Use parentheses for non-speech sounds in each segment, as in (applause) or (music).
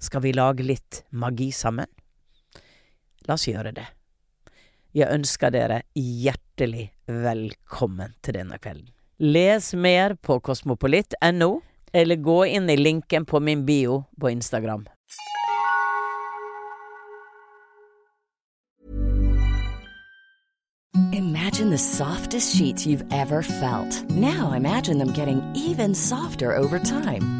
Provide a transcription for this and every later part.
Skal vi lage litt magi sammen? La oss gjøre det. Jeg ønsker dere hjertelig velkommen til denne kvelden. Les mer på kosmopolitt.no, eller gå inn i linken på min bio på Instagram. Imagine the softest sheets you've ever felt. Now imagine them getting even softer over time.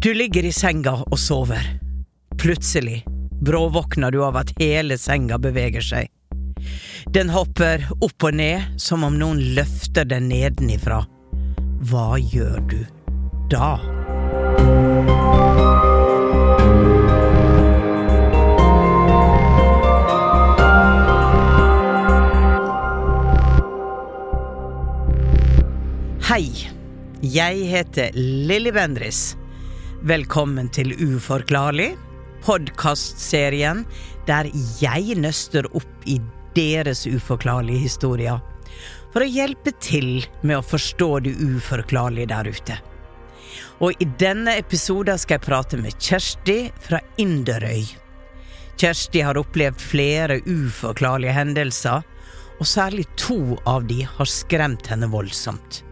Du ligger i senga og sover. Plutselig bråvåkner du av at hele senga beveger seg. Den hopper opp og ned som om noen løfter den nedenifra. Hva gjør du da? Hei, jeg heter Lilly Bendriss. Velkommen til Uforklarlig, podkastserien der jeg nøster opp i deres uforklarlige historier for å hjelpe til med å forstå det uforklarlige der ute. Og i denne episoden skal jeg prate med Kjersti fra Inderøy. Kjersti har opplevd flere uforklarlige hendelser, og særlig to av de har skremt henne voldsomt.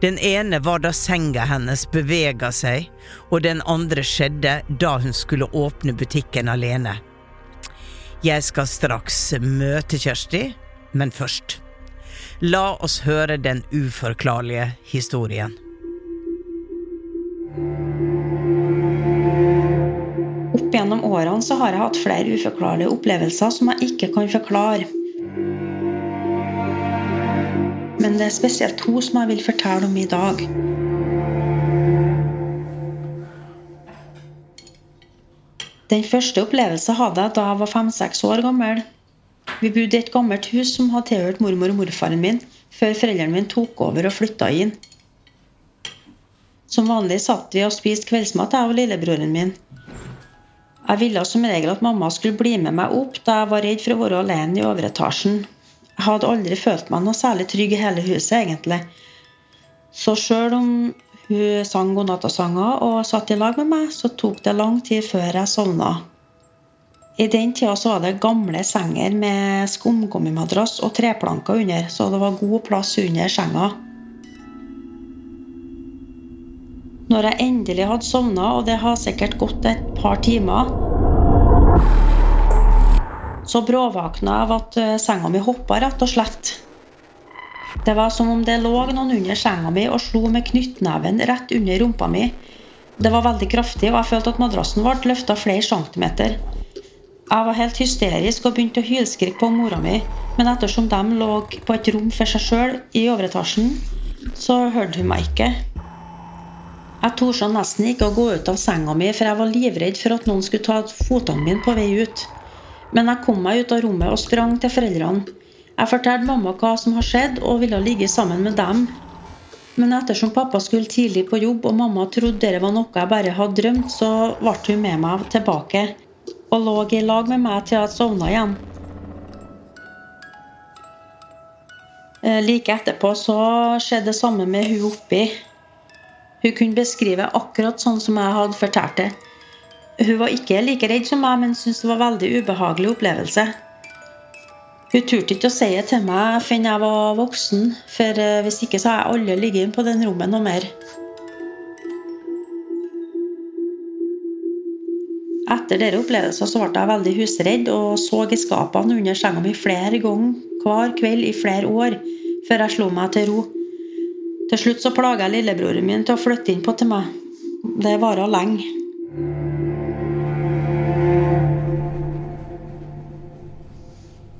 Den ene var da senga hennes bevega seg, og den andre skjedde da hun skulle åpne butikken alene. Jeg skal straks møte Kjersti, men først. La oss høre den uforklarlige historien. Opp gjennom årene så har jeg hatt flere uforklarlige opplevelser som jeg ikke kan forklare. Men det er spesielt to som jeg vil fortelle om i dag. Den første opplevelsen hadde jeg da jeg var fem-seks år gammel. Vi bodde i et gammelt hus som hadde tilhørt mormor og morfaren min, før foreldrene mine tok over og flytta inn. Som vanlig satt vi og spiste kveldsmat, jeg og lillebroren min. Jeg ville som regel at mamma skulle bli med meg opp, da jeg var redd for å være alene i overetasjen. Jeg hadde aldri følt meg noe særlig trygg i hele huset, egentlig. Så sjøl om hun sang godnattasanger og satt i lag med meg, så tok det lang tid før jeg sovna. I den tida så var det gamle senger med skumgummimadrass og treplanker under, så det var god plass under senga. Når jeg endelig hadde sovna, og det har sikkert gått et par timer, så bråvåkna jeg av at eh, senga mi hoppa, rett og slett. Det var som om det lå noen under senga mi og slo med knyttneven rett under rumpa mi. Det var veldig kraftig, og jeg følte at madrassen ble løfta flere centimeter. Jeg var helt hysterisk og begynte å hylskrike på mora mi, men ettersom de lå på et rom for seg sjøl i overetasjen, så hørte hun meg ikke. Jeg torde nesten ikke å gå ut av senga mi, for jeg var livredd for at noen skulle ta fotene mine på vei ut. Men jeg kom meg ut av rommet og sprang til foreldrene. Jeg fortalte mamma hva som har skjedd, og ville ligge sammen med dem. Men ettersom pappa skulle tidlig på jobb, og mamma trodde det var noe jeg bare hadde drømt, så ble hun med meg tilbake og lå i lag med meg til jeg sovna igjen. Eh, like etterpå så skjedde det samme med hun oppi. Hun kunne beskrive akkurat sånn som jeg hadde fortalt det. Hun var ikke like redd som meg, men syntes det var en veldig ubehagelig opplevelse. Hun turte ikke å si det til meg før jeg var voksen, for eh, hvis ikke så har jeg aldri ligget inne på den rommet noe mer. Etter denne opplevelsen så ble jeg veldig husredd og så i skapene under senga mi flere ganger hver kveld i flere år før jeg slo meg til ro. Til slutt så plaga jeg lillebroren min til å flytte inn på til meg. Det varte lenge.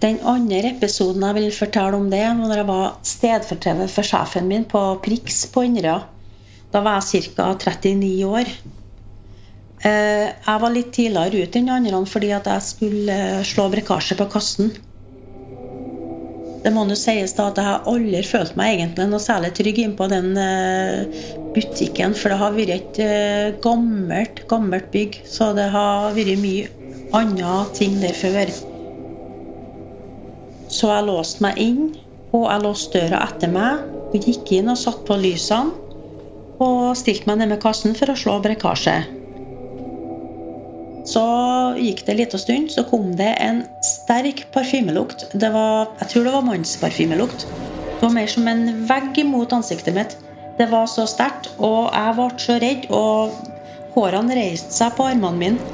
Den andre episoden jeg vil fortelle om det, var da jeg var stedfortreder for sjefen min på Prix på Inderøya. Da var jeg ca. 39 år. Eh, jeg var litt tidligere ute enn andre fordi jeg skulle eh, slå brekkasje på kassen. Det må jo sies da at jeg har aldri følt meg egentlig noe særlig trygg innpå den eh, butikken, for det har vært et gammelt, gammelt bygg, så det har vært mye andre ting der før. Så jeg låste meg inn, og jeg låste døra etter meg. Og gikk inn og satte på lysene. Og stilte meg ned med kassen for å slå brekkasje. Så gikk det en liten stund, så kom det en sterk parfymelukt. Det var, jeg tror det var mannsparfymelukt. Det var mer som en vegg mot ansiktet mitt. Det var så sterkt, og jeg ble så redd, og hårene reiste seg på armene mine.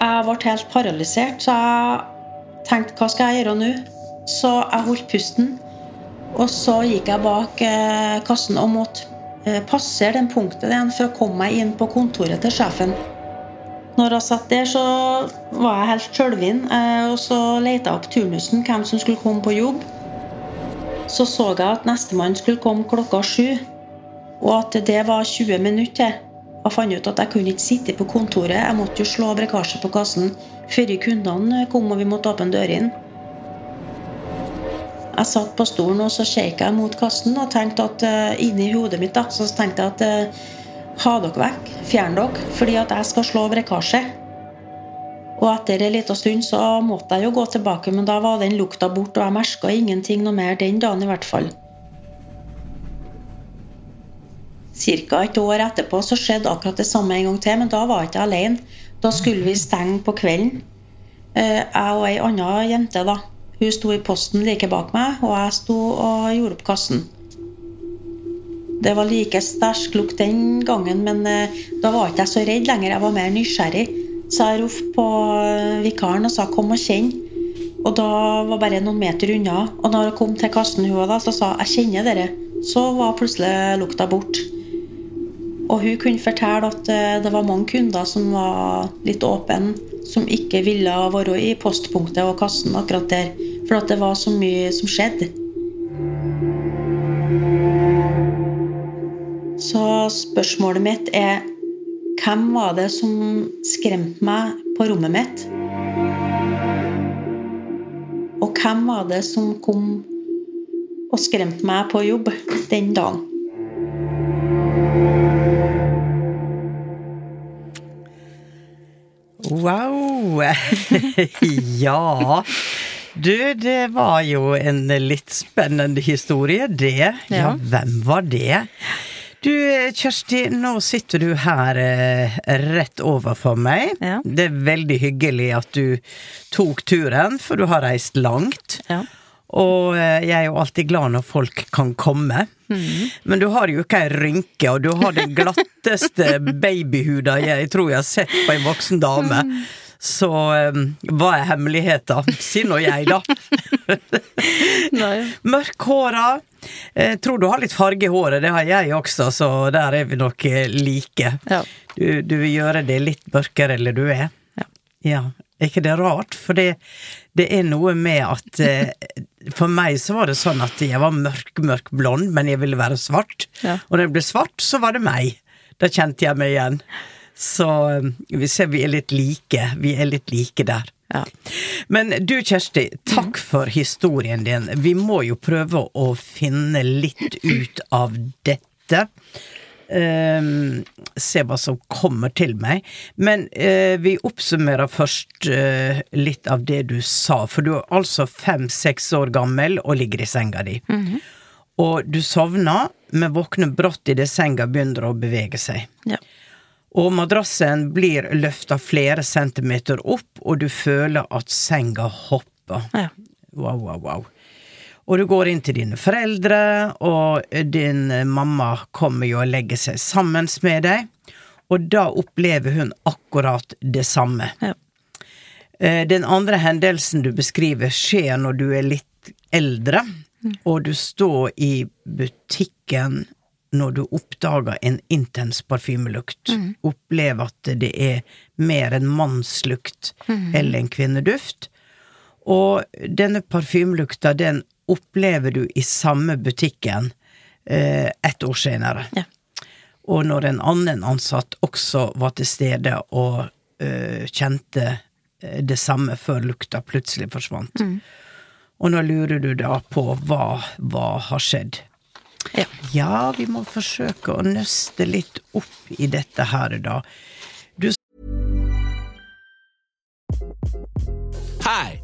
Jeg ble helt paralysert, så jeg tenkte hva skal jeg gjøre nå? Så jeg holdt pusten, og så gikk jeg bak eh, kassen og måtte eh, passere den punktet igjen for å komme meg inn på kontoret til sjefen. Når jeg satt der, så var jeg helt sjølvinn, Eh, og så leita jeg opp turnusen, hvem som skulle komme på jobb. Så så jeg at nestemann skulle komme klokka sju, og at det var 20 minutter til. Jeg fant ut at jeg kunne ikke sitte på kontoret, jeg måtte jo slå brekkasje på kassen før kundene kom og vi måtte åpne dørene. Jeg satt på stolen og så jeg mot kassen og tenkte at uh, inni hodet mitt da, så tenkte jeg at uh, ha dere vekk, fjern dere, fordi at jeg skal slå brekkasje. Og etter en liten stund så måtte jeg jo gå tilbake, men da var den lukta bort, og jeg merka ingenting noe mer den dagen i hvert fall. Ca. et år etterpå så skjedde akkurat det samme en gang til, men da var jeg ikke alene. Da skulle vi stenge på kvelden. Eh, jeg og ei anna jente, da. Hun sto i posten like bak meg, og jeg sto og gjorde opp kassen. Det var like sterk lukt den gangen, men eh, da var ikke jeg så redd lenger. Jeg var mer nysgjerrig. Så jeg ropte på eh, vikaren og sa 'kom og kjenn'. Og da var bare noen meter unna. Og når jeg kom til kassen, hun da, så sa 'jeg kjenner dere'. Så var plutselig lukta bort. Og hun kunne fortelle at eh, det var mange kunder som var litt åpne, som ikke ville være i postpunktet og kassen akkurat der. For at det var så mye som skjedde. Så spørsmålet mitt er hvem var det som skremte meg på rommet mitt? Og hvem var det som kom og skremte meg på jobb den dagen? Wow! (laughs) ja. Du, det var jo en litt spennende historie, det. Ja, Ja. hvem var det? Du, Kjersti, nå sitter du her eh, rett overfor meg. Ja. Det er veldig hyggelig at du tok turen, for du har reist langt. Ja. Og eh, jeg er jo alltid glad når folk kan komme. Men du har jo ikke ei rynke, og du har den glatteste (laughs) babyhuda jeg tror jeg har sett på ei voksen dame. Så eh, hva er hemmeligheten? Si nå jeg, da. (laughs) Mørkhåra. Eh, tror du har litt farge i håret, det har jeg også, så der er vi nok like. Ja. Du, du vil gjøre det litt mørkere eller du er? Ja. Ja. Er ikke det rart? For det, det er noe med at For meg så var det sånn at jeg var mørk, mørk blond, men jeg ville være svart. Ja. Og når jeg ble svart, så var det meg. Da kjente jeg meg igjen. Så eh, vi ser vi er litt like. Vi er litt like der. Ja. Men du Kjersti, takk for historien din. Vi må jo prøve å finne litt ut av dette. Ehm, se hva som kommer til meg. Men uh, vi oppsummerer først uh, litt av det du sa. For du er altså fem-seks år gammel og ligger i senga di. Og du sovner, men våkner brått idet senga begynner å bevege seg. Ja. Og madrassen blir løfta flere centimeter opp, og du føler at senga hopper. Ja. Wow, wow, wow. Og du går inn til dine foreldre, og din mamma kommer jo og legger seg sammen med deg, og da opplever hun akkurat det samme. Ja. Eh, Den andre hendelsen du beskriver, skjer når du er litt eldre, og du står i butikken når du oppdager en intens parfymelukt. Opplever at det er mer en mannslukt eller en kvinneduft. Og denne parfymelukta, den opplever du i samme butikken eh, ett år senere. Ja. Og når en annen ansatt også var til stede og eh, kjente eh, det samme før lukta plutselig forsvant. Og nå lurer du da på hva, hva har skjedd. Ja. Ja, vi må forsøke å nøste litt opp i dette her da. Hi,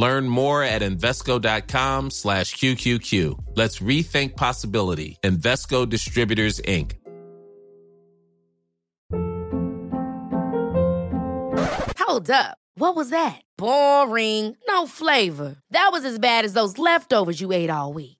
Learn more at Invesco.com slash QQQ. Let's rethink possibility. Invesco Distributors, Inc. Hold up. What was that? Boring. No flavor. That was as bad as those leftovers you ate all week.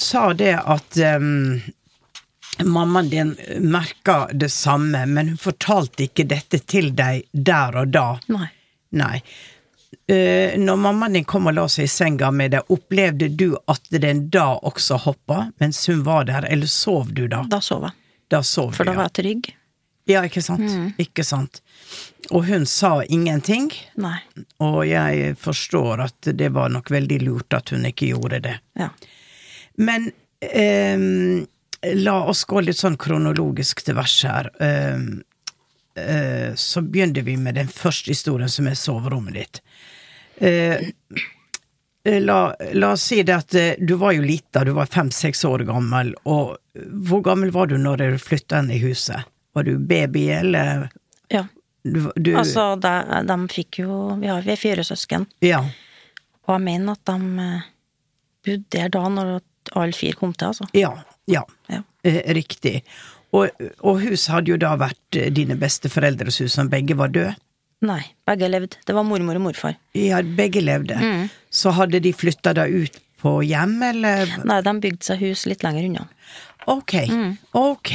Sa det at um, mammaen din merka det samme, men hun fortalte ikke dette til deg der og da. Nei. Nei. Uh, når mammaen din kom og la seg i senga med deg, opplevde du at den da også hoppa mens hun var der, eller sov du da? Da sov jeg. Da sov For du, da var jeg trygg. ja. Ikke sant? Ikke sant. Og hun sa ingenting, Nei. og jeg forstår at det var nok veldig lurt at hun ikke gjorde det. Ja. Men um, la oss gå litt sånn kronologisk til vers her. Um, uh, så begynner vi med den første historien, som er soverommet ditt. Uh, la, la oss si det at uh, du var jo lita, du var fem-seks år gammel, og hvor gammel var du når du flytta inn i huset? Var du baby, eller ja. du, du Altså, de, de fikk jo Vi har vi er fire søsken, Ja. og jeg mener at de bodde der da når alle fire kom til, altså. Ja. Ja. Ja. Eh, riktig. Og, og hus hadde jo da vært eh, dine besteforeldres hus, som begge var døde. Nei, begge levde. Det var mormor og morfar. Ja, begge levde. Så hadde de flytta da ut på hjem, eller Nei, de bygde seg hus litt lenger unna. Ok. Ok.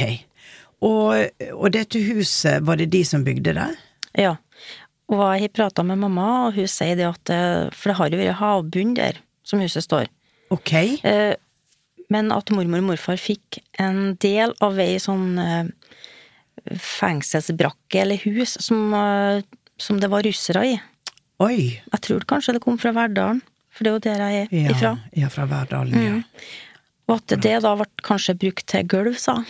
Og, og dette huset, var det de som bygde det? Ja. Og jeg har prata med mamma, og hun sier det at eh, For det har jo vært havbunn der, som huset står. Ok. Eh, Men at mormor og morfar fikk en del av ei sånn eh, fengselsbrakke eller hus som, eh, som det var russere i. Oi. Jeg tror kanskje det kom fra Verdalen, for det er jo der jeg er Ja, ifra. ja fra Verdalen, ja. Og at det da ble kanskje brukt til gulv, sa han.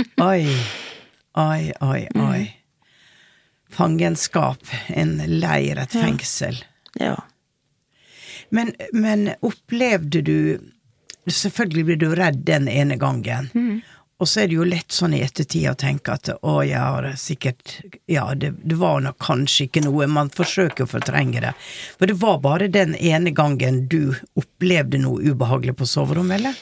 (laughs) Oi. Oi, oi, oi. fangenskap, en leir, et fengsel. Ja. Men, men opplevde du Selvfølgelig blir du redd den ene gangen. Og så er det jo lett sånn i ettertid å tenke at å, jeg har sikkert Ja, det, det var nok kanskje ikke noe. Man forsøker å fortrenge det. For det var bare den ene gangen du opplevde noe ubehagelig på soverommet, eller?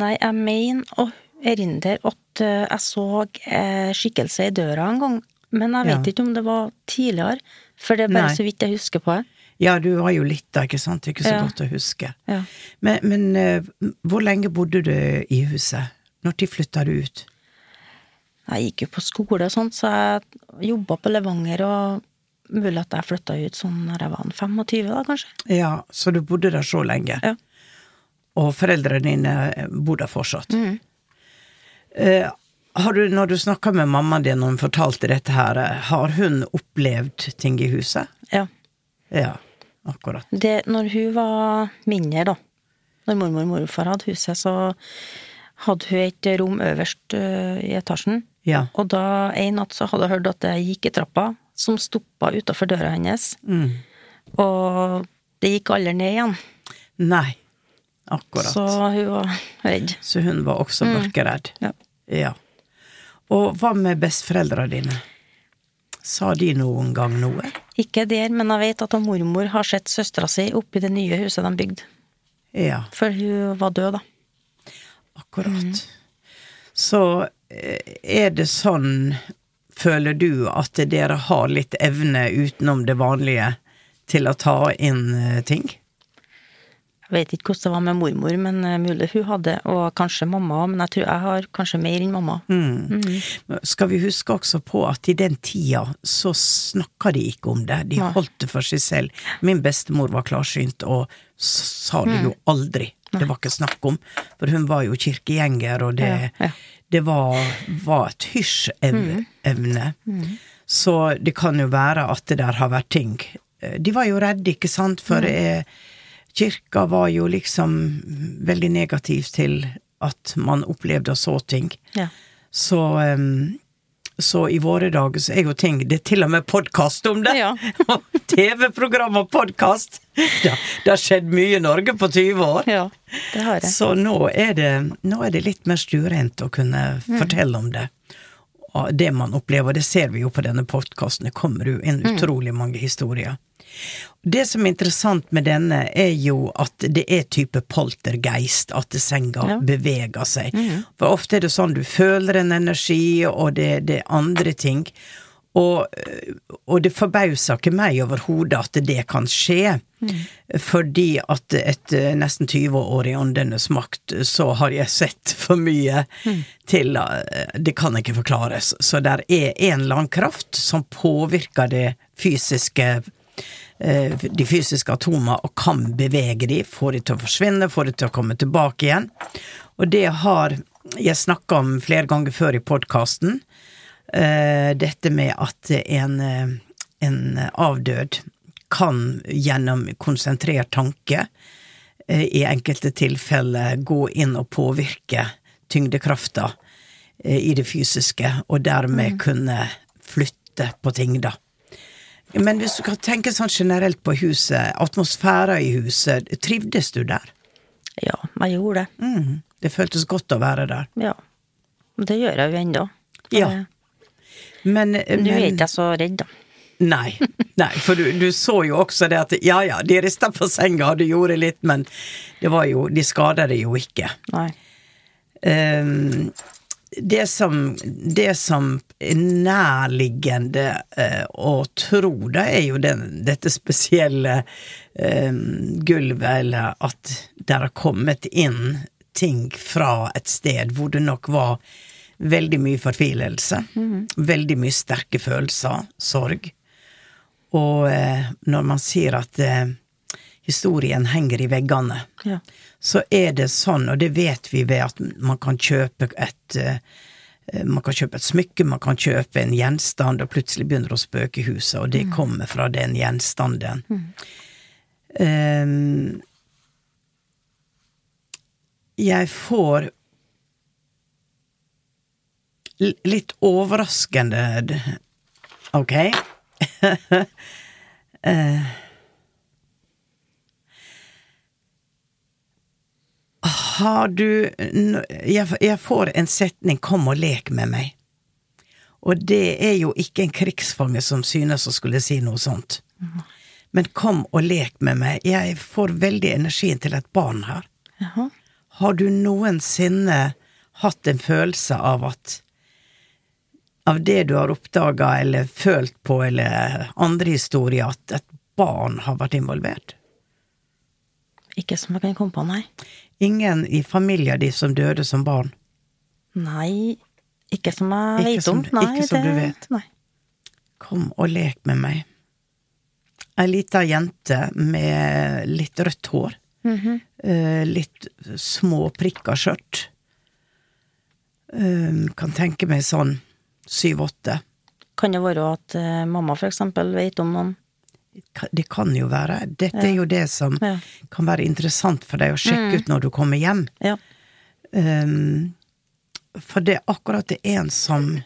Nei, jeg mener å erindre at eh, jeg så eh, skikkelse i døra en gang, men jeg vet Ja. ikke om det var tidligere, for det er bare Nei. så vidt jeg husker på det. Ja, du var jo litt da, ikke sant? Ikke så Ja. godt å huske. Ja. Men, men eh, hvor lenge bodde du i huset? Når flytta du ut? Jeg gikk jo på skole og sånt, så jeg jobba på Levanger, og mulig at jeg flytta ut sånn når jeg var 25, da, kanskje. Ja, så du bodde der så lenge? Ja. Og foreldrene dine bor der fortsatt? Eh, har du, når du snakka med mammaen din og hun fortalte dette her, eh, har hun opplevd ting i huset? Ja. Ja, akkurat. Det, når hun var mindre, da, når mormor og morfar hadde huset, så hadde hun et rom øverst uh, i etasjen. Ja. Og da en natt så hadde hun hørt at det gikk i trappa, som stoppa utafor døra hennes. Mm. Og det gikk aldri ned igjen. Nei, akkurat. Så hun var redd. Så hun var også mørkeredd? Ja. Ja. Og hva med besteforeldra dine? Sa de noen gang noe? Ikke der, men jeg vet at mormor har sett søstera si oppi det nye huset de bygde. Ja, Før hun var død, da. akkurat. Så eh, er det sånn, føler du, at dere har litt evne utenom det vanlige til å ta inn eh, ting? Jeg vet ikke hvordan det var med mormor, men eh, mulig hun hadde, og kanskje mamma, men jeg tror jeg har kanskje mer enn mamma. Men Skal vi huske også på at i den tida så snakka de ikke om det, de holdt det for seg selv. Min bestemor var klarsynt og sa det jo aldri. Det var ikke snakk om, for hun var jo kirkegjenger, og det, Ja, ja. det var, var et hysj-evne. Så det kan jo være at det der har vært ting. Eh, De var jo redde, ikke sant, for eh, kirka var jo liksom veldig negativ til at man opplevde og så ting. Ja. Så, um, så i våre dager så er jo ting Det er til og med podkast om det! Ja. (laughs) TV-program og podkast! Det, har skjedd mye i Norge på 20 år. ja, det har det. Så nå er det, nå er det litt mer stuerent å kunne Mm. fortelle om det. Og det man opplever, det ser vi jo på denne podkasten, det kommer jo inn Mm. utrolig mange historier. Det som er interessant med denne, er jo at det er type poltergeist, at senga Ja. Mm. beveger seg. For ofte er det sånn du føler en energi, og det, det er andre ting. Og, og det forbauser ikke meg overhodet at det kan skje, fordi at etter nesten 20 år i Åndenes makt, så har jeg sett for mye til eh, Det kan ikke forklares. Så der er en eller annen kraft som påvirker det fysiske eh, de fysiske atomene og kan bevege de, få de til å forsvinne, få de til å komme tilbake igjen. Og det har jeg snakka om flere ganger før i podkasten. Dette med at en, eh, en avdød kan gjennom konsentrert tanke eh, i enkelte tilfeller gå inn og påvirke tyngdekrafta eh, i det fysiske, og dermed kunne flytte på ting, da. Men hvis du kan tenke sånn generelt på huset, atmosfæra i huset, trivdes du der? Ja, jeg gjorde det. Mm, det føltes godt å være der. Ja. Det gjør jeg jo ennå. Ja. Men, Men nå er jeg ikke så redd, da. Nei, nei, for du, du så jo også det at ja ja, de rista på senga, og du gjorde litt, men det var jo De skada det jo ikke. Nei. Ehm, det som, det som er nærliggende eh, å tro, det er jo den, dette spesielle ehm, gulvet, eller at det har kommet inn ting fra et sted hvor det nok var veldig mye fortvilelse, veldig mye sterke følelser, sorg. Og eh, når man sier at eh, historien henger i veggene, Ja. Så er det sånn, og det vet vi ved at man kan kjøpe et eh, man kan kjøpe et smykke, man kan kjøpe en gjenstand, og plutselig begynner det å spøke i huset, og det kommer fra den gjenstanden. Ehm, jeg får litt overraskende Ok, (laughs) Eh. Har du jeg, får en setning 'kom og lek med meg'. Og det er jo ikke en krigsfange som synes å skulle si noe sånt. Men 'kom og lek med meg'. Jeg får veldig energien til et barn her. Jaha. Har du noensinne hatt en følelse av at Av det du har oppdaga eller følt på, eller andre historier, at et barn har vært involvert? Ikke som jeg kan komme på, nei. Ingen i familien din som døde som barn? Nei, ikke som jeg vet som om. Nei, ikke som det, du vet. Nei. Kom og lek med meg. Ei lita jente med litt rødt hår. Mm -hmm. litt småprikka skjørt. Eh, kan tenke meg sånn syv-åtte. Kan det være at eh, mamma for eksempel vet om noen Det kan jo være. Dette er jo det som Ja. kan være interessant for deg å sjekke ut når du kommer hjem. Ja. Um, for det er akkurat det en som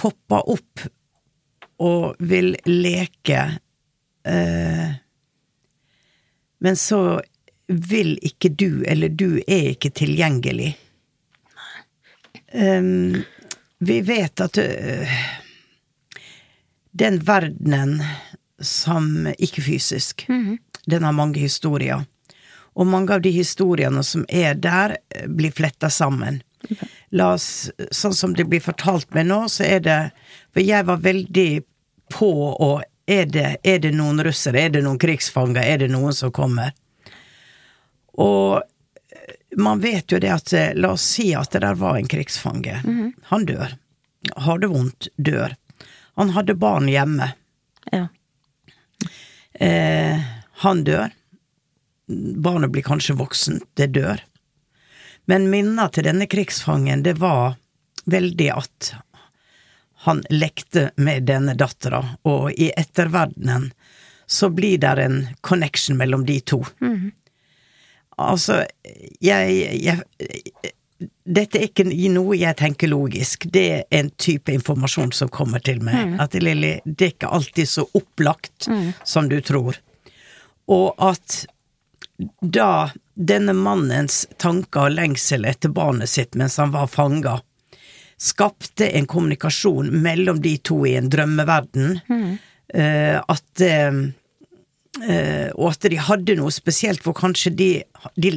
popper opp og vil leke, uh, men så vil ikke du, eller du er ikke tilgjengelig. Um, vi vet at eh, den verdenen som ikke fysisk, den har mange historier. Og mange av de historiene som er der, blir fletta sammen. La oss, sånn som det blir fortalt meg nå, så er det For jeg var veldig på og er det, er det noen russere, er det noen krigsfanger, er det noen som kommer? Og eh, man vet jo det at eh, La oss si at det der var en krigsfange. Han dør. Har det vondt, dør. Han hadde barn hjemme. Ja. Eh, han dør. Barnet blir kanskje voksen, det dør. Men minnet til denne krigsfangen, det var veldig at han lekte med denne dattera, og i etterverdenen så blir det en connection mellom de to. Altså, jeg, jeg Dette er ikke noe jeg tenker logisk, det er en type informasjon som kommer til meg. At Lilly, det er ikke alltid så opplagt som du tror. Og at da denne mannens tanker og lengsel etter barnet sitt mens han var fanga, skapte en kommunikasjon mellom de to i en drømmeverden, eh, at eh, Og at de hadde noe spesielt hvor kanskje de, de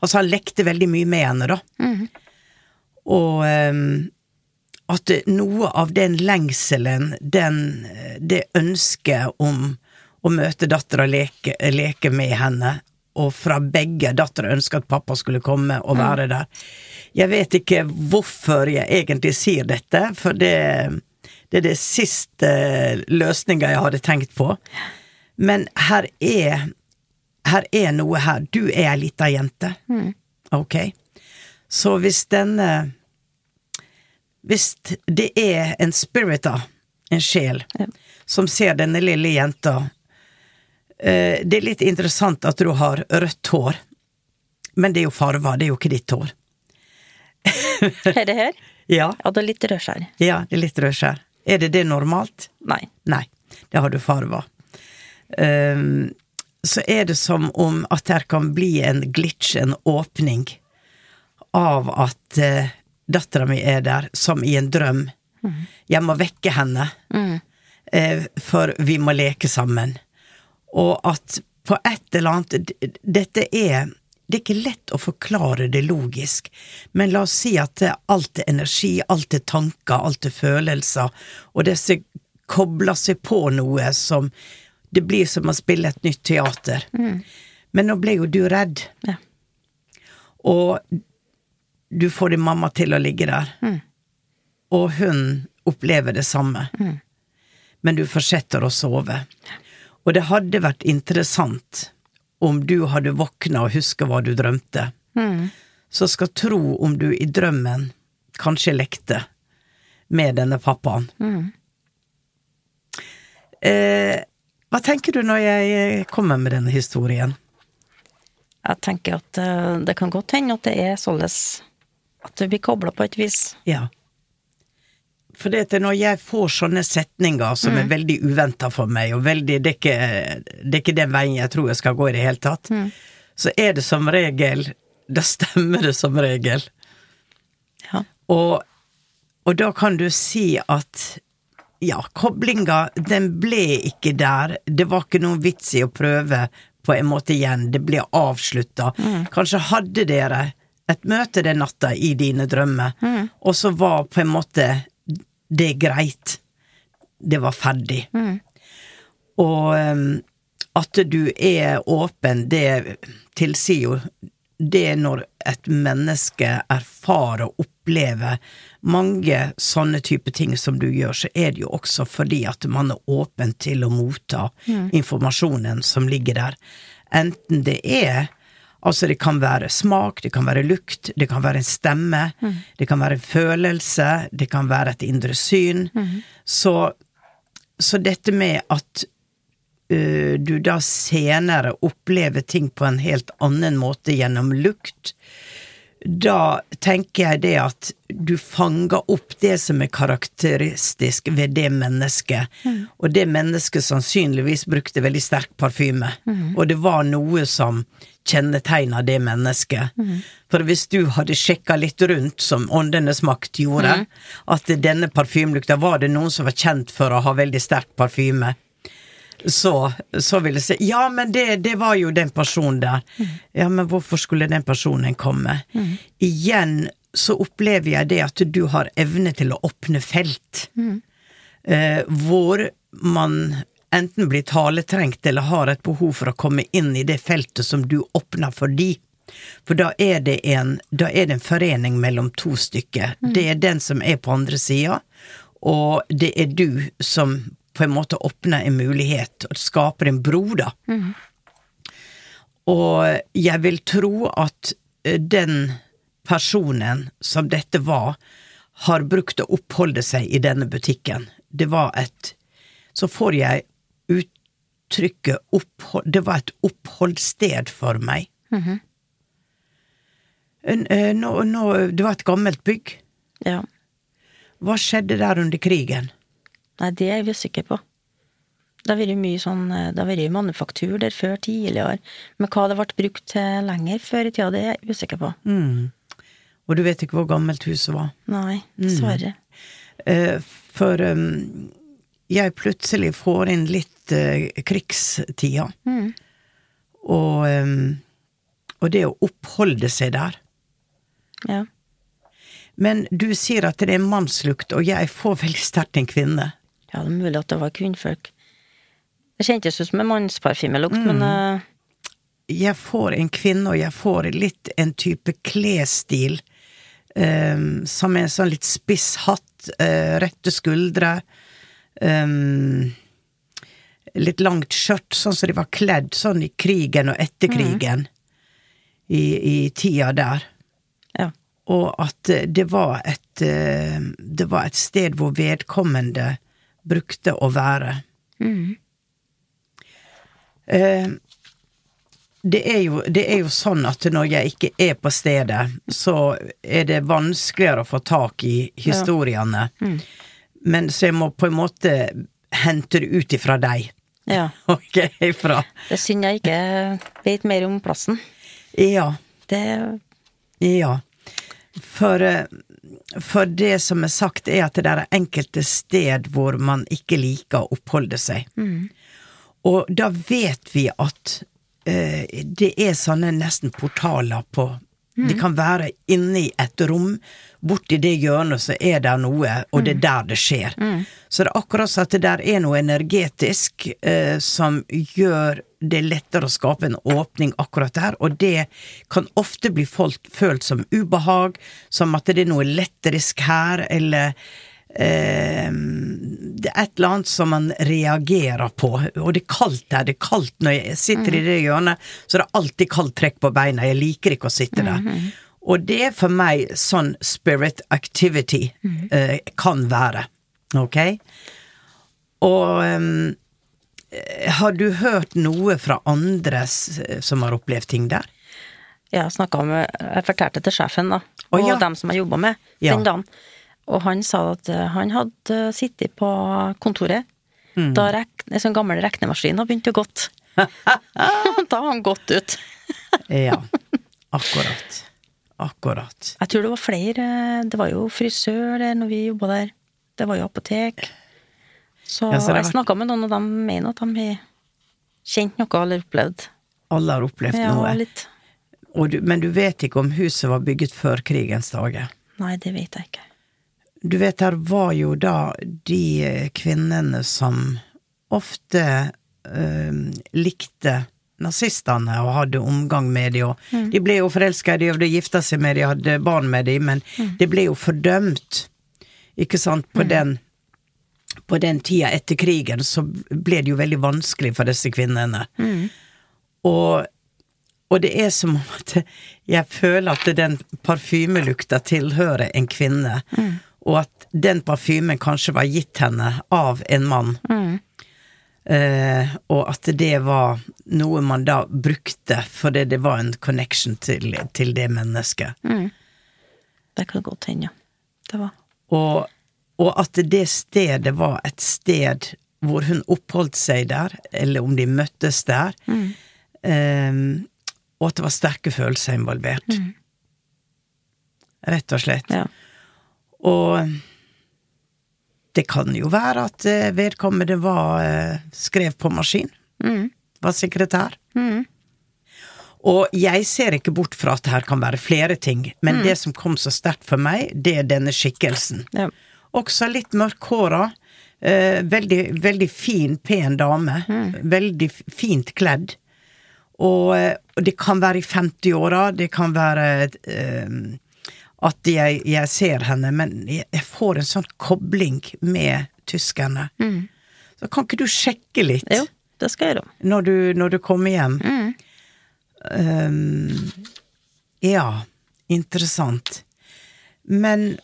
Altså, han lekte veldig mye med henne, da. Og eh, at noe av den lengselen, den, det ønsket om å møte dattera leke, leke med henne, og fra begge dattera ønsker at pappa skulle komme og være der. Jeg vet ikke hvorfor jeg egentlig sier dette, for det, det er det siste løsninga jeg hadde tenkt på. Men her er, her er noe her. Du er ei lita jente. Ok? Så hvis denne Hvis det er en spirit, da, en sjel, som ser denne lille jenta eh, Det er litt interessant at du har rødt hår, men det er jo farva, det er jo ikke ditt hår. (laughs) Er det her? Ja, Ja, det er litt rødskjær. ja det er litt rødskjær. Er det det normalt? Nei. Nei, det har du farva. Ehm, så er det som om at det kan bli en glitch, en åpning, av at uh, dattera mi er der, som i en drøm. Jeg må vekke henne, eh, for vi må leke sammen. Og at på et eller annet Dette er det er ikke lett å forklare det logisk, men la oss si at alt er energi, alt er tanker, alt er følelser, og disse kobler seg på noe som Det blir som å spille et nytt teater. Men nå ble jo du redd, Ja. og du får din mamma til å ligge der, og hun opplever det samme. Men du fortsetter å sove. Og det hadde vært interessant om du hadde våkna og huska hva du drømte. Så skal tro om du i drømmen kanskje lekte med denne pappaen. Eh, hva tenker du når jeg eh, kommer med denne historien? Jeg tenker at eh, det kan godt hende at det er sånn at du blir kobla på et vis. Ja. For når jeg får sånne setninger som er veldig uventa for meg, og veldig det er, ikke, det er ikke den veien jeg tror jeg skal gå i det hele tatt, så er det som regel Da stemmer det som regel. Ja. Og, og da kan du si at ja, koblinga, den ble ikke der. Det var ikke noen vits i å prøve på en måte igjen. Det ble avslutta. Kanskje hadde dere et møte den natta i dine drømmer, og så var på en måte det greit. Det var ferdig. Og um, at du er åpen, det tilsier jo det når et menneske erfarer og opplever mange sånne type ting som du gjør, så er det jo også fordi at man er åpen til å motta informasjonen som ligger der. Enten det er Altså, det kan være smak, det kan være lukt, det kan være en stemme, det kan være en følelse, det kan være et indre syn. Så, så dette med at øh, du da senere opplever ting på en helt annen måte gjennom lukt, da tenker jeg det at du fanger opp det som er karakteristisk ved det mennesket, og det mennesket sannsynligvis brukte veldig sterk parfyme, og det var noe som kjennetegna det mennesket. For hvis du hadde sjekka litt rundt, som Åndenes makt gjorde, at denne parfymelukta var det noen som var kjent for å ha veldig sterk parfyme, så, så vil jeg si Ja, men det, det var jo den personen der. Ja, men hvorfor skulle den personen komme? Igjen så opplever jeg det at du har evne til å åpne felt. Eh, hvor man enten blir taletrengt eller har et behov for å komme inn i det feltet som du åpner for de. For da er det en, da er det en forening mellom to stykker. Det er den som er på andre sida, og det er du som på en måte åpne en mulighet og skaper en bro, da. Og jeg vil tro at eh, den personen som dette var, har brukt å oppholde seg i denne butikken. Det var et Så får jeg uttrykket opphold Det var et oppholdssted for meg. Mm -hmm. nå, nå, det var et gammelt bygg. Ja. Hva skjedde der under krigen? Nei, det er jeg usikker på. Det har vært mye sånn eh, Det har vært manufaktur der før tidligere, men hva det ble brukt til lenger før i tida, det er jeg usikker på. Mm. Og du vet ikke hvor gammelt huset var? Nei, dessverre. Eh, For um, jeg plutselig får inn litt uh, krigstida. Og, um, og det å oppholde seg der. Ja. Men du sier at det er mannslukt, og jeg får veldig sterkt en kvinne. Ja, det er mulig at det var kvinnfolk. Det kjentes ut som en mannsparfymelukt, men uh... Jeg får en kvinne, og jeg får litt en type klesstil. Um, som en sånn litt spiss hatt, uh, rette skuldre. Um, litt langt skjørt, sånn som de var kledd sånn i krigen og etter krigen. I, I tida der. ja. Og at det var et eh, Det var et sted hvor vedkommende brukte å være. Eh, det er, jo, det er jo sånn at når jeg ikke er på stedet, så er det vanskeligere å få tak i historiene. Men så jeg må på en måte hente det ut ifra deg. ja. (laughs) Ok, ifra Det er synd jeg ikke vet mer om plassen. Ja. Det Ja. For, eh, for det som er sagt, er at det er enkelte sted hvor man ikke liker å oppholde seg. Og da vet vi at eh, det er sånne nesten portaler på. De kan være inne i et rom, borti det hjørnet så er det noe, og det er der det skjer. Så det er akkurat som at det der er noe energetisk eh, som gjør det er lettere å skape en åpning akkurat der, og det kan ofte bli folk, følt som ubehag, som at det er noe letterisk her, eller eh, det er et eller annet som man reagerer på, og det er kaldt her, det er kaldt når jeg sitter i det hjørnet, så det er alltid kaldt trekk på beina, jeg liker ikke å sitte der. Og det er for meg sånn spirit activity eh, kan være, ok? Og ehm, har du hørt noe fra andre som har opplevd ting der? Jeg snakka med Jeg fortalte til sjefen, da, og og ja. dem som jeg jobba med Ja. den dagen. Og han sa at eh, han hadde eh, sittet på kontoret da rek en sånn gammel regnemaskin hadde begynt å gått. (laughs) da har han gått ut. Ja. (laughs) Akkurat. Akkurat. Jeg tror det var flere. Det var jo frisør der når vi jobba der. Det var jo apotek. Så, Ja, så jeg vært- snakka med noen, og de mener at de har kjent noe eller opplevd. Alle har opplevd Ja, noe. litt. Du, men du vet ikke om huset var bygget før krigens dager. Nei, det vet jeg ikke. Du vet, der var jo da de kvinnene som ofte øh, likte nazistene og hadde omgang med dem. og de ble jo forelska i de, hadde de gifta seg med de, hadde barn med dem, men det ble jo fordømt, ikke sant, på den på den tida etter krigen så ble det jo veldig vanskelig for disse kvinnene. Og, og det er som om at jeg føler at den parfymelukta tilhører en kvinne, og at den parfymen kanskje var gitt henne av en mann. Eh, og at det var noe man da brukte fordi det var en connection til, til det mennesket. Det kan godt hende, ja. Det var Og, og at det stedet var et sted hvor hun oppholdt seg der, eller om de møttes der. Eh, og at det var sterke følelser involvert. Rett og slett. Ja. Og det kan jo være at eh, vedkommende var eh, skrev på maskin. Var sekretær. Og jeg ser ikke bort fra at det her kan være flere ting, men det som kom så sterkt for meg, det er denne skikkelsen. Ja. Også litt mørkhåra. Eh, veldig, veldig fin, pen dame. Veldig fint kledd. Og, eh, og det kan være i 50-åra, det kan være eh, at jeg, jeg ser henne, men jeg, jeg får en sånn kobling med tyskerne. Så kan ikke du sjekke litt Jo, det skal jeg da. når, du, når du kommer hjem? Um, ja, interessant. Men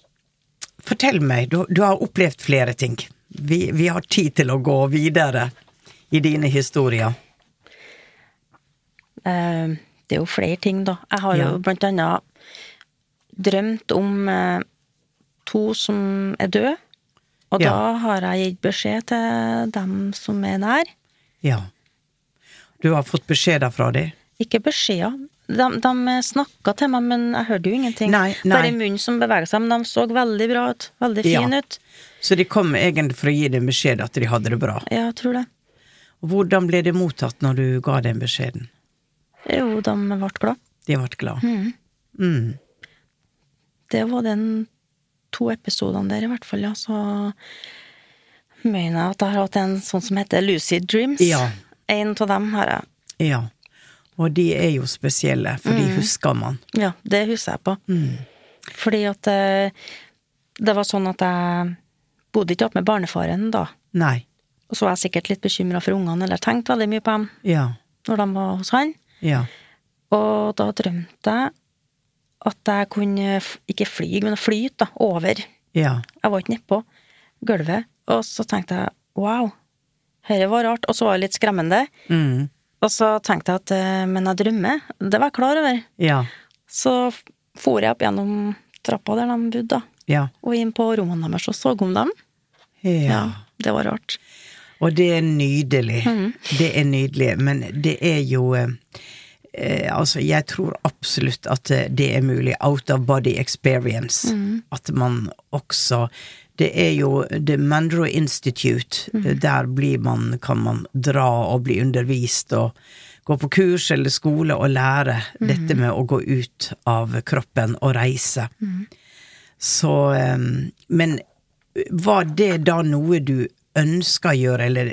fortell meg, du, du har opplevd flere ting. Vi, vi har tid til å gå videre i dine historier. Uh, det er jo flere ting, da. Jeg har Ja. jo blant annet drømt om uh, to som er døde. Og Ja. da har jeg gitt beskjed til dem som er nær. Ja. Du har fått beskjeder fra dem? Ikke beskjeder. De, de snakka til meg, men jeg hørte jo ingenting. Nei, nei. Bare munnen som beveget seg, men de så veldig bra ut. Veldig Ja. ut. Så de kom egentlig for å gi deg beskjed at de hadde det bra. Ja, jeg tror det. Hvordan ble det mottatt når du ga den beskjeden? Jo, de ble glad. De ble glad. Mm. Mm. Det var den to episodene der, i hvert fall, ja. Så mener jeg at jeg har hatt en sånn som heter Lucid Dreams. Ja. En av dem har jeg. Ja. Og de er jo spesielle, for de husker man. Ja, det husker jeg på. Mm. Fordi at eh, det var sånn at jeg bodde ikke opp med barnefaren da. Nei. Og så var jeg sikkert litt bekymra for ungene, eller tenkte veldig mye på dem Ja. når de var hos han. Ja. Og da drømte jeg at jeg kunne ikke fly, men flyte da, over. Ja. Jeg var ikke nedpå gulvet. Og så tenkte jeg wow, dette var rart. Og så var det litt skremmende. Mm. Og så tenkte jeg at eh, men jeg drømmer. Det var jeg klar over. Ja. Så for jeg opp gjennom trappa der de bodde, da. Ja. Og inn på rommene deres og så om dem. Ja. Det var rart. Og det er nydelig. Det er nydelig, men det er jo eh, eh, Altså, jeg tror absolutt at eh, det er mulig. Out of body experience. At man også Det er jo The Mandro Institute. Mm. Der blir man, kan man dra og bli undervist og gå på kurs eller skole og lære dette med å gå ut av kroppen og reise. Så eh, Men var det da noe du ønska å gjøre, eller,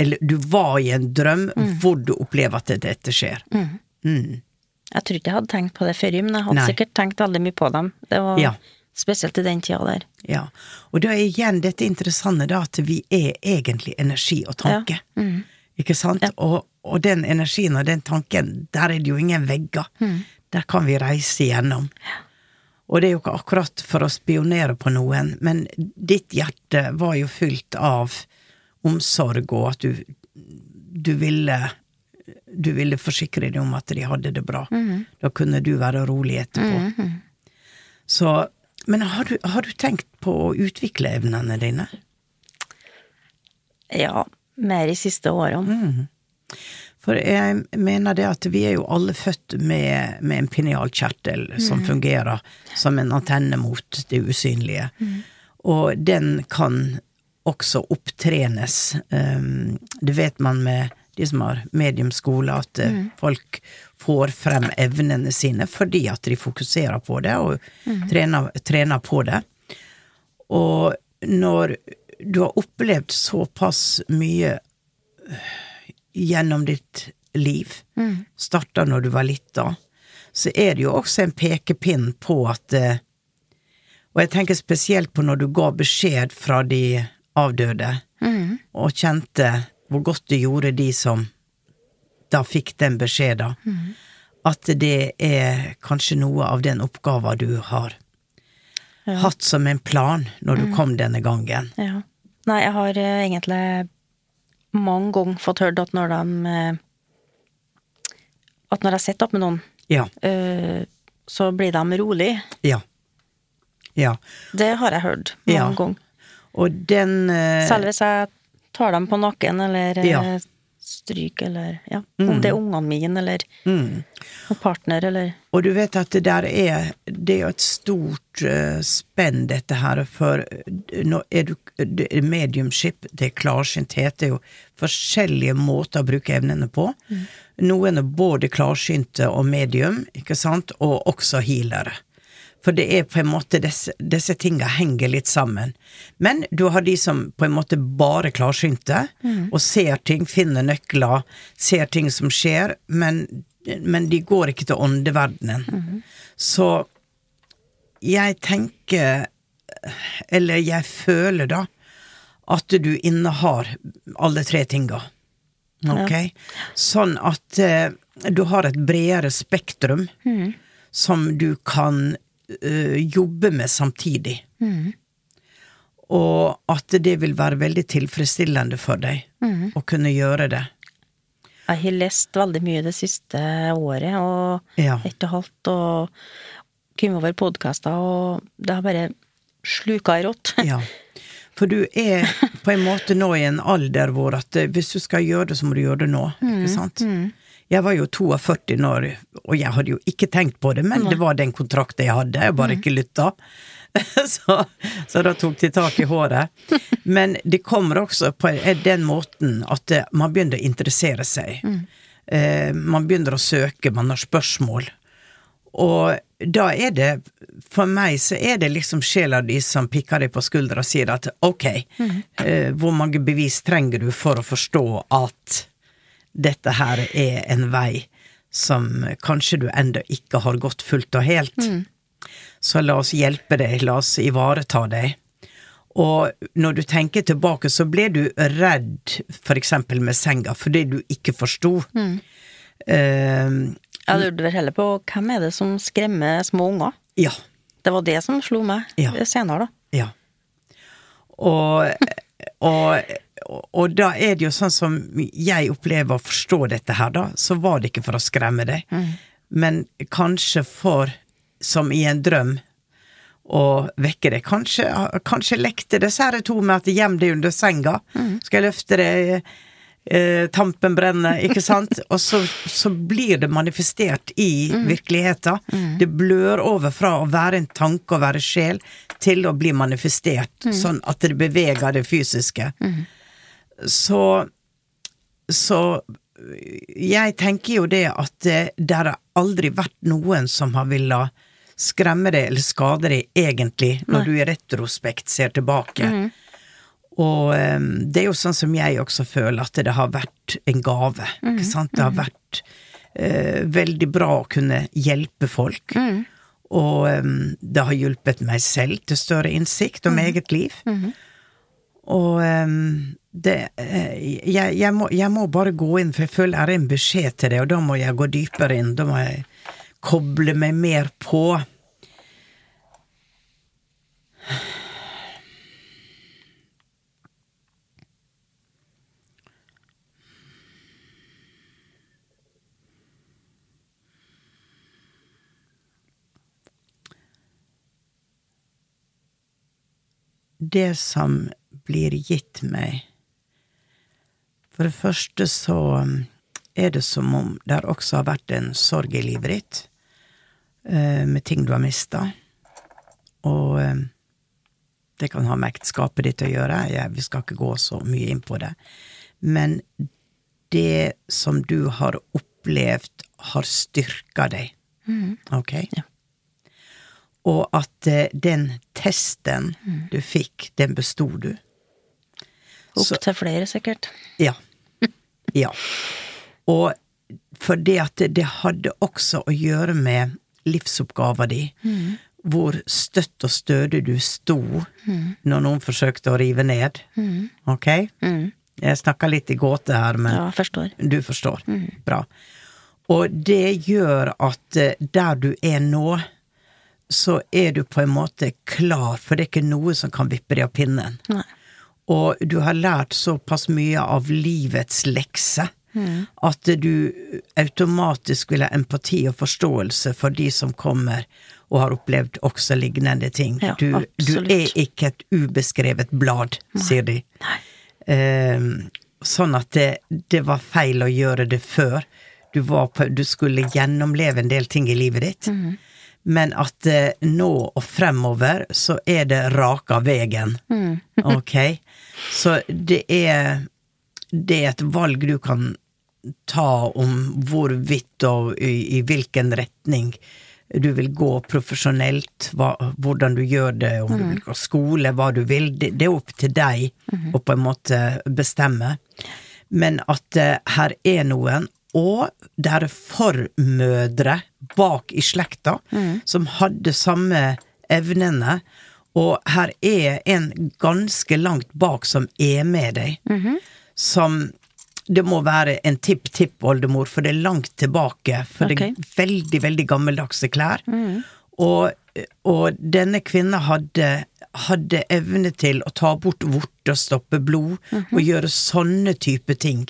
eller du var i en drøm hvor du opplever at dette skjer? Mm. Jeg tror ikke jeg hadde tenkt på det før, men jeg hadde Nei. sikkert tenkt veldig mye på dem. Det var Ja. Spesielt i den tida der. Ja. Og da er igjen dette interessante da at vi er egentlig energi og tanke. Ikke sant? Og, og den energien og den tanken, der er det jo ingen vegger. Der kan vi reise igjennom. Og det er jo ikke akkurat for å spionere på noen, men ditt hjerte var jo fylt av omsorg, og at du, du ville du ville forsikre deg om at de hadde det bra. Da kunne du være rolig etterpå. Så, men har du, har du tenkt på å utvikle evnene dine? Ja, mer i siste årene. For jeg mener det at vi er jo alle født med, med en pinealkjertel som fungerer som en antenne mot det usynlige. Og den kan også opptrenes. Um, det vet man med de som har mediumskole, at eh, folk får frem evnene sine fordi at de fokuserer på det og trener, trener på det. Og når du har opplevd såpass mye øh, gjennom ditt liv, starta når du var lita, så er det jo også en pekepinn på at eh, Og jeg tenker spesielt på når du ga beskjed fra de avdøde, og kjente hvor godt det gjorde de som da fikk den beskjeden, at det er kanskje noe av den oppgaven du har hatt som en plan når du kom denne gangen. Ja. Nei, jeg har eh, egentlig mange ganger fått hørt at når de eh, At når jeg sitter opp med noen, Ja. eh, så blir de rolig. Ja. Ja. Det har jeg hørt mange Ja. ganger. Og den Selv hvis jeg tar dem på nakken, eller Ja. Stryk, eller ja, om det er ungene mine, eller mm. partner, eller Og du vet at det der er Det er jo et stort uh, spenn, dette her, for eh, nå er du Mediumship, det er klarsynthet, det er jo forskjellige måter å bruke evnene på. Noen er både klarsynte og medium, ikke sant, og også healere. For det er på en måte disse, disse tinga henger litt sammen. Men du har de som på en måte bare klarsynte, og ser ting, finner nøkler, ser ting som skjer, men, men de går ikke til åndeverdenen. Så jeg tenker, eller jeg føler da, at du innehar alle tre tinga. Ok? Sånn at eh, du har et bredere spektrum som du kan eh, jobbe med samtidig. Og at det vil være veldig tilfredsstillende for deg å kunne gjøre det. Jeg har lest veldig mye det siste året, og Ja. ett og halvt, og kommet over podkaster, og det har bare sluka i rått. (laughs) Ja. For du er på en måte nå i en alder hvor at eh, hvis du skal gjøre det, så må du gjøre det nå. Ikke sant? Jeg var jo 42 når, og jeg hadde jo ikke tenkt på det, men det var den kontrakten jeg hadde, jeg bare ikke lytta. (laughs) så, så da tok de tak i håret. Men det kommer også på den måten at eh, man begynner å interessere seg. Eh, man begynner å søke, man har spørsmål. Og da er det, for meg så er det liksom sjela di som pikker deg på skuldra og sier at ok, eh, hvor mange bevis trenger du for å forstå at dette her er en vei som kanskje du ennå ikke har gått fullt og helt. Så la oss hjelpe deg, la oss ivareta deg. Og når du tenker tilbake, så ble du redd eksempel med senga fordi du ikke forsto. Eh, Jeg lurte vel heller på hvem er det som skremmer små unger? ja. Det var det som slo meg Ja. senere, da. Ja. Og, og, og da er det jo sånn som jeg opplever å forstå dette her, da, så var det ikke for å skremme deg, men kanskje for, som i en drøm, å vekke deg. Kanskje, kanskje lekte disse her to med at gjem deg under senga, skal jeg løfte deg eh, tampen brenner, ikke sant? (laughs) Og så, så blir det manifestert i virkeligheten. Det blør over fra å være en tanke og være sjel til å bli manifestert, sånn at det beveger det fysiske. Så Så jeg tenker jo det at det, det har aldri vært noen som har villet skremme deg eller skade deg egentlig, når du i retrospekt ser tilbake. Og um, det er jo sånn som jeg også føler at det har vært en gave. Ikke sant? Det har vært uh, veldig bra å kunne hjelpe folk. Og um, det har hjulpet meg selv til større innsikt om eget liv. Og em, det eh, jeg, jeg, må, jeg må bare gå inn, for jeg føler det er en beskjed til det, og da må jeg gå dypere inn. Da må jeg koble meg mer på. det som blir gitt meg For det første så um, er det som om det også har vært en sorg i livet ditt, eh, med ting du har mista. Og eh, det kan ha med ekteskapet ditt å gjøre, ja, vi skal ikke gå så mye inn på det. Men det som du har opplevd, har styrka deg. Ok? Ja. Og at eh, den testen du fikk, den besto du. Opp til flere, sikkert. Ja. Ja. Og for det at det, hadde også å gjøre med livsoppgava di. Hvor støtt og stødig du sto når noen forsøkte å rive ned. Ok? Jeg snakker litt i gåte her, men Ja, forstår. du forstår. Bra. Og det gjør at eh, der du er nå, så er du på en måte klar, for det er ikke noe som kan vippe deg av pinnen. Nei. Og du har lært såpass mye av livets lekse at du automatisk vil ha empati og forståelse for de som kommer og har opplevd også lignende ting. Ja, du, du er ikke et ubeskrevet blad, sier de. Eh, sånn at det, det var feil å gjøre det før. Du, var på, du skulle gjennomleve en del ting i livet ditt. Men at eh, nå og fremover så er det raka vegen. (laughs) ok? Så det er Det er et valg du kan ta om hvorvidt og i, i hvilken retning du vil gå profesjonelt, hva, hvordan du gjør det, om du vil gå skole, hva du vil. Det, det er opp til deg å på en måte bestemme. Men at eh, her er noen, og det er formødre bak i slekta som hadde samme evnene, og her er en ganske langt bak som er med deg, som det må være en tipp-tipp-oldemor, for det er langt tilbake, for det er veldig, veldig gammeldagse klær. Og, og denne kvinna hadde, hadde evne til å ta bort vort og stoppe blod, og gjøre sånne type ting.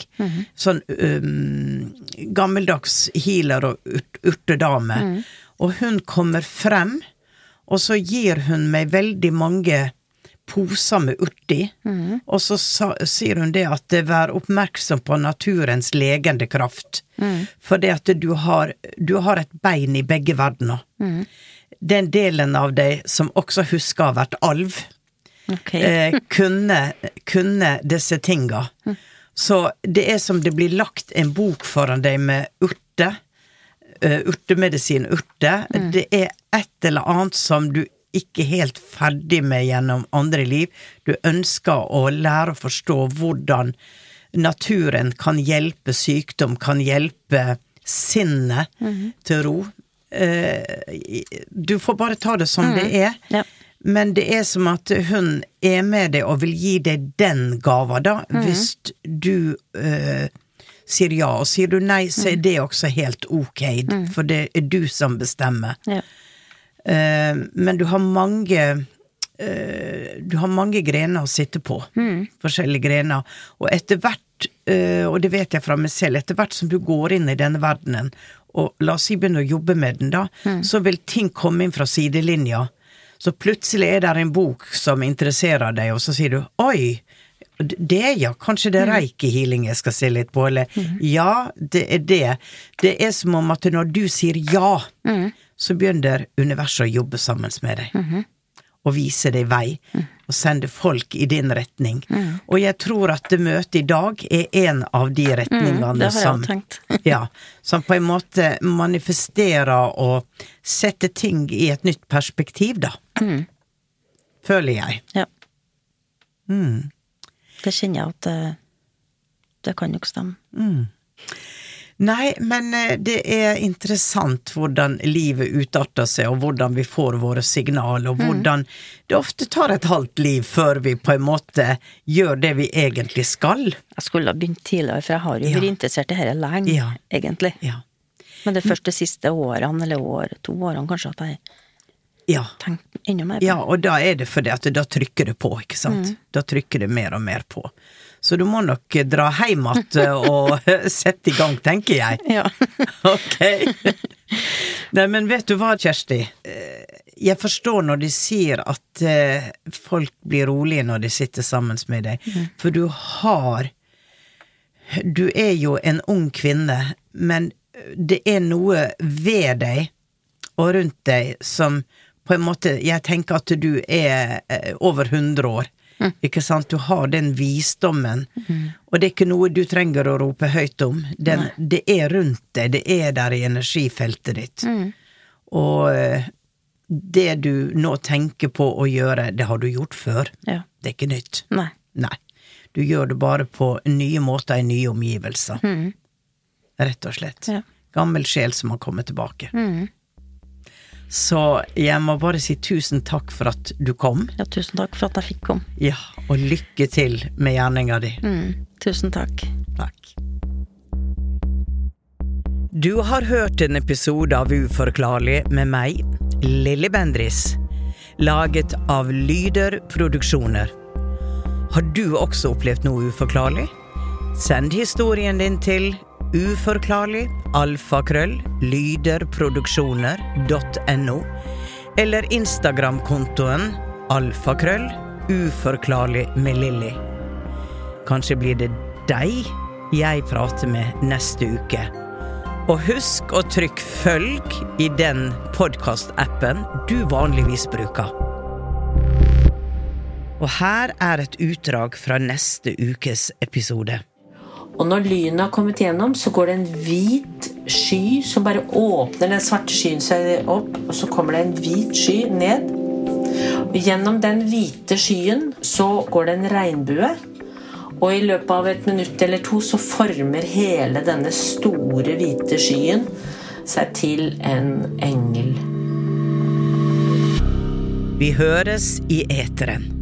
Sånn um, gammeldags healer og urt, urtedame. Og hun kommer frem, og så gir hun meg veldig mange poser med urti, og så sa, sier hun det at vær oppmerksom på naturens legende kraft, for det at du har, du har et bein i begge verdener. Den delen av deg som også husker å ha vært alv, okay. eh, kunne, kunne disse tinga. Så det er som det blir lagt en bok foran deg med urte, eh, urtemedisin, urte. Det er et eller annet som du ikke helt ferdig med gjennom andre liv. Du ønsker å lære å forstå hvordan naturen kan hjelpe sykdom, kan hjelpe sinnet til ro. Eh, Du får bare ta det som det er. Ja. Men det er som at hun er med deg og vil gi deg den gava, da, hvis du eh, sier ja. Og sier du nei, så er det også helt ok, for det er du som bestemmer. Ja. Eh, men du har mange eh, Du har mange grener å sitte på. Forskjellige grener. Og etter hvert, eh, og det vet jeg fra meg selv, etter hvert som du går inn i denne verdenen, og la oss si begynne å jobbe med den, da, så vil ting komme inn fra sidelinja. Så plutselig er det en bok som interesserer deg, og så sier du 'oi'. Det, ja. Kanskje det er reiki-healing jeg skal se litt på, eller ja, det er det. Det er som om at når du sier ja, så begynner universet å jobbe sammen med deg. Og vise deg vei, og sende folk i din retning. Og jeg tror at det møtet i dag er en av de retningene det har jeg som tenkt. (laughs) (laughs) ja, som på en måte manifesterer og setter ting i et nytt perspektiv, da. Føler jeg. Ja. Det kjenner jeg at det, det kan nok stemme. Nei, men eh, det er interessant hvordan livet utarter seg, og hvordan vi får våre signaler, og hvordan det ofte tar et halvt liv før vi på en måte gjør det vi egentlig skal. Jeg skulle ha begynt tidligere, for jeg har jo Ja. vært interessert i dette lenge, Ja. egentlig. Ja. Men det først de siste årene, eller år, to årene kanskje, at jeg Ja. tenkt enda mer på Ja, og da er det fordi at da trykker det på, ikke sant? Da trykker det mer og mer på. Så du må nok dra hjem igjen og (laughs) sette i gang, tenker jeg. Ja. (laughs) Ok. Nei, men vet du hva, Kjersti? Eh, Jeg forstår når de sier at eh, folk blir rolige når de sitter sammen med deg, for du har Du er jo en ung kvinne, men det er noe ved deg og rundt deg som på en måte Jeg tenker at du er eh, over 100 år. Ikke sant? Du har den visdommen, og det er ikke noe du trenger å rope høyt om. Den, det er rundt deg, det er der i energifeltet ditt. Og eh, det du nå tenker på å gjøre, det har du gjort før. Ja. Det er ikke nytt. Nei. Nei. Du gjør det bare på nye måter i nye omgivelser. Rett og slett. Ja. Gammel sjel som har kommet tilbake. Så jeg må bare si tusen takk for at du kom. Ja, tusen takk for at jeg fikk komme. Ja, og lykke til med gjerninga di. Mm, tusen takk. Takk. Du har hørt en episode av Uforklarlig med meg, Lilly Bendris, laget av Lyder Produksjoner. Har du også opplevd noe uforklarlig? Send historien din til uforklarlig alfakrøll lyderproduksjoner.no eller Instagram-kontoen alfakrøll uforklarlig med Lilly. Kanskje blir det deg jeg prater med neste uke. Og husk å trykke følg i den podkastappen du vanligvis bruker. Og her er et utdrag fra neste ukes episode. Og når lynet har kommet gjennom, så går det en hvit sky som bare åpner den svarte skyen seg opp, og så kommer det en hvit sky ned. Og gjennom den hvite skyen så går det en regnbue. Og i løpet av et minutt eller to så former hele denne store, hvite skyen seg til en engel. Vi høres i eteren.